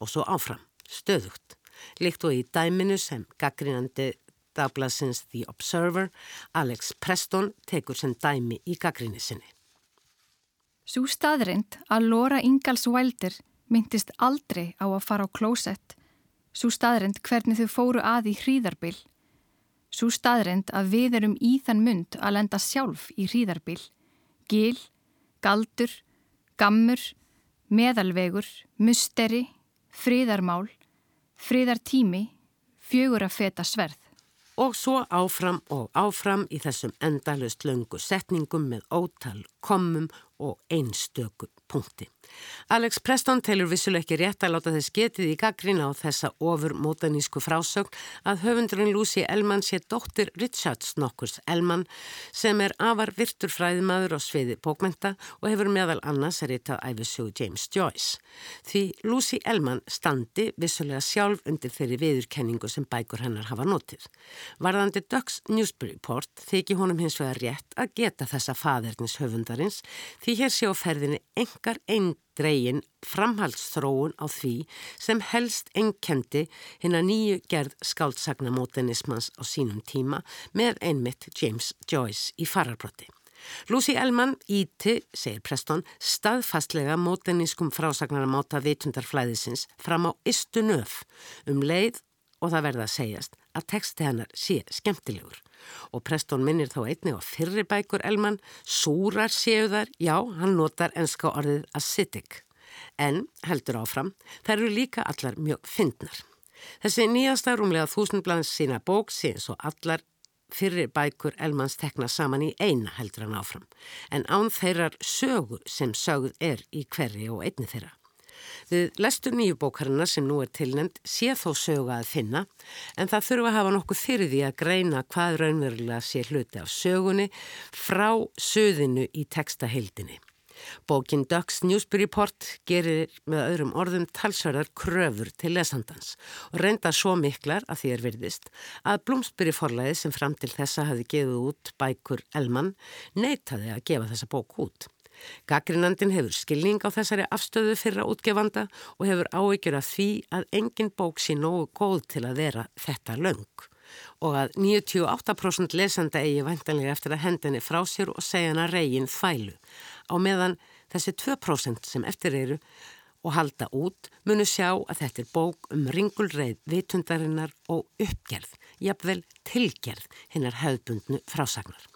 og svo áfram, stöðugt. líkt og í dæminu sem gaggrínandi dagbladsins The Observer, Alex Preston tekur sem dæmi í gaggrinni sinni. Svo staðrind að Laura Ingalls Wilder myndist aldrei á að fara á klósett. Svo staðrind hvernig þau fóru að í hríðarbil. Svo staðrind að við erum í þann mynd að lenda sjálf í hríðarbil. Gil, galdur, gammur, meðalvegur, musteri, fríðarmál, fríðartími, fjögur að feta sverð. Og svo áfram og áfram í þessum endalust löngu setningum með ótal, komum og einstöku punkti. Alex Preston telur vissuleg ekki rétt að láta þess getið í gaggrina á þessa ofur mótanísku frásögn að höfundurinn Lucy Ellmann sé dóttir Richards nokkurs Ellmann sem er afar virtur fræðimaður á sviði bókmenta og hefur meðal annars er eitt af æfisögu James Joyce. Því Lucy Ellmann standi vissulega sjálf undir þeirri viðurkenningu sem bækur hennar hafa notið. Varðandi Ducks Newsbury Report þykir honum hins vegar rétt að geta þessa fadernis höfundarins því hér sé á ferðinni engar einn dregin framhaldsþróun á því sem helst enkendi hinn að nýju gerð skáldsagna mótenismans á sínum tíma með einmitt James Joyce í fararbrotti. Lucy Ellmann íti, segir Preston, staðfastlega mótenískum frásagnara máta vitundarflæðisins fram á istu nöf um leið og það verða að segjast að texti hennar sé skemmtilegur. Og Preston minnir þá einni á fyrri bækur Elman, súrar séu þar, já, hann notar enska orðið acidic. En, heldur áfram, þær eru líka allar mjög fyndnar. Þessi nýjasta rúmlega þúsundblands sína bók sé eins og allar fyrri bækur Elmans tekna saman í eina heldur hann áfram. En án þeirrar sögu sem sögð er í hverri og einni þeirra. Við lestur nýju bókarina sem nú er tilnæmt sé þó sögu að finna en það þurfa að hafa nokkuð fyrir því að greina hvað raunverulega sé hluti af sögunni frá söðinu í textahildinni. Bókin Ducks Newsbury Report gerir með öðrum orðum talsverðar kröfur til lesandans og reynda svo miklar að því er virðist að Blómsbury forlæði sem fram til þessa hafi gefið út bækur Elman neytaði að gefa þessa bók út. Gagrinandin hefur skilning á þessari afstöðu fyrra útgefanda og hefur áhyggjur af því að engin bók sé nógu góð til að vera þetta löng og að 98% lesanda eigi vantanlega eftir að hendinni frá sér og segja hana reygin þvælu á meðan þessi 2% sem eftir eru og halda út munu sjá að þetta er bók um ringulreið vitundarinnar og uppgerð, jafnvel tilgerð hinnar höfbundnu frásagnar.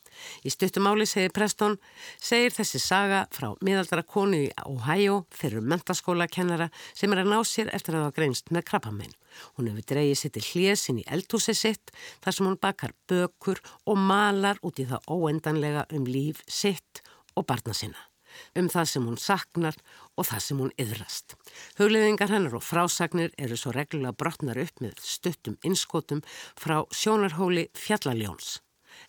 Í stuttumáli segir Preston, segir þessi saga frá miðaldara konu í Ohio fyrir mentaskólakennara sem er að ná sér eftir að hafa greinst með krabbamenn. Hún hefur dreyið sitt í hljésin í eldhúsi sitt þar sem hún bakar bökur og malar út í það óendanlega um líf sitt og barna sinna um það sem hún saknar og það sem hún yðrast. Hugleðingar hennar og frásagnir eru svo reglulega brotnar upp með stuttum innskotum frá sjónarhóli fjallaljóns.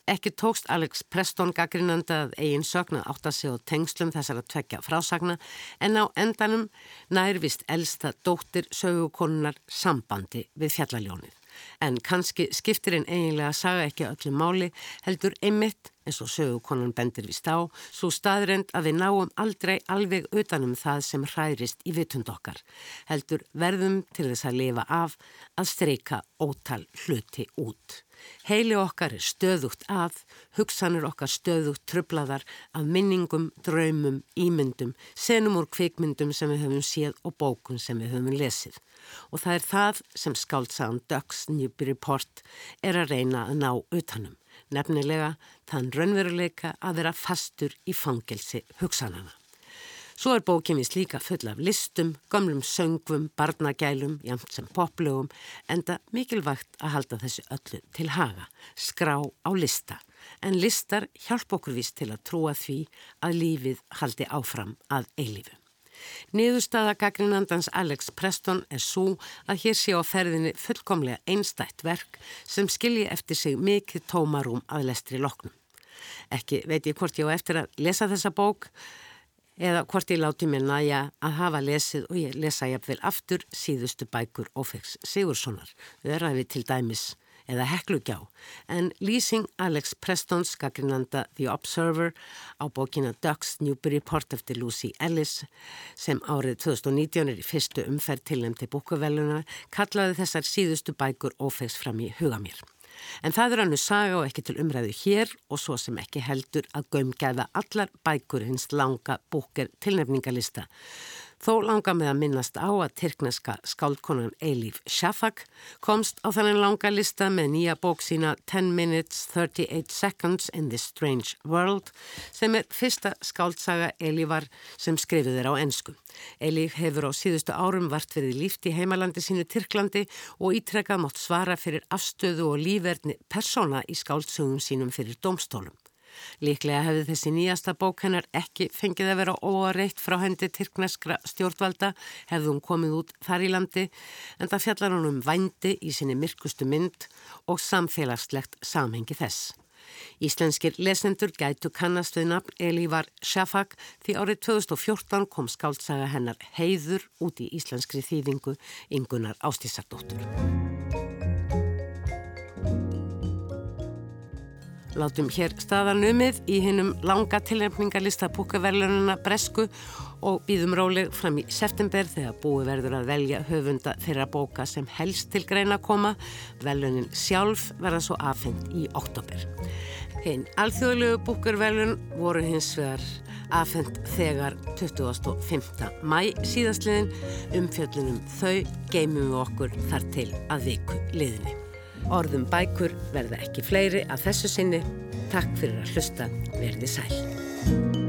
Ekki tókst Alex Preston gaggrinanda að eigin sögna átt að segja á tengslum þessar að tvekja frásagna en á endanum nærvist elsta dóttir sögukonunar sambandi við fjallaljónið. En kannski skiptirinn eiginlega að saga ekki öllu máli heldur einmitt eins og sögukonan bendir við stá, svo staðrend að við náum aldrei alveg utanum það sem hræðrist í vitund okkar. Heldur verðum til þess að lifa af að streika ótal hluti út. Heili okkar er stöðugt að, hugsanir okkar stöðugt trublaðar af minningum, draumum, ímyndum, senum úr kvikmyndum sem við höfum séð og bókun sem við höfum lesið. Og það er það sem skáltsaðan Ducks Newbury Report er að reyna að ná utanum. Nefnilega þann raunveruleika að vera fastur í fangelsi hugsanana. Svo er bókinn vist líka full af listum, gamlum söngvum, barnagælum, jamt sem poplögum, enda mikilvægt að halda þessu öllu til haga, skrá á lista. En listar hjálp okkur vist til að trúa því að lífið haldi áfram að eilifu. Niðurstaða gaggrinandans Alex Preston er svo að hér sé á ferðinni fullkomlega einstætt verk sem skilji eftir sig mikið tómarum að lestri loknum. Ekki veit ég hvort ég á eftir að lesa þessa bók, eða hvort ég láti mér næja að hafa lesið og ég lesa jafnvel aftur síðustu bækur Ófegs Sigurssonar. Ræði til dæmis eða heklugjá en lýsing Alex Prestons skakrinanda The Observer á bókina Ducks Newburyport eftir Lucy Ellis sem árið 2019 er í fyrstu umferð tilnæmti búkuveluna kallaði þessar síðustu bækur ófegs fram í huga mér. En það er hannu saga og ekki til umræðu hér og svo sem ekki heldur að gömgæða allar bækur hins langa búker tilnefningalista. Þó langa með að minnast á að tyrkneska skáldkonan Eilíf Shafak komst á þannig langa lista með nýja bók sína 10 Minutes 38 Seconds in the Strange World sem er fyrsta skáldsaga Eilífar sem skrifið er á ennsku. Eilíf hefur á síðustu árum vart verið líft í heimalandi sínu Tyrklandi og ítrekkað mátt svara fyrir afstöðu og lífverðni persóna í skáldsögum sínum fyrir domstólum. Líklega hefði þessi nýjasta bók hennar ekki fengið að vera óareitt frá hendi tyrkneskra stjórnvalda hefði hún komið út þar í landi en það fjallar hún um vændi í sinni myrkustu mynd og samfélagslegt samhengi þess. Íslenskir lesendur gætu kannast við nafn Elívar Shafak því árið 2014 kom skáltsaga hennar heiður út í íslenskri þýðingu yngunar ástísardóttur. Látum hér staðanumið í hinnum langa tilnefningarlista púkaverlununa Bresku og býðum róleg fram í september þegar búi verður að velja höfunda þeirra bóka sem helst til greina koma. Velunin sjálf verða svo aðfengt í oktober. Hinn alþjóðlegu búkurvelun voru hins vegar aðfengt þegar 25. mæ síðastliðin umfjöllunum þau geymum við okkur þar til að viku liðinni. Orðum bækur verða ekki fleiri að þessu sinni. Takk fyrir að hlusta. Verði sæl.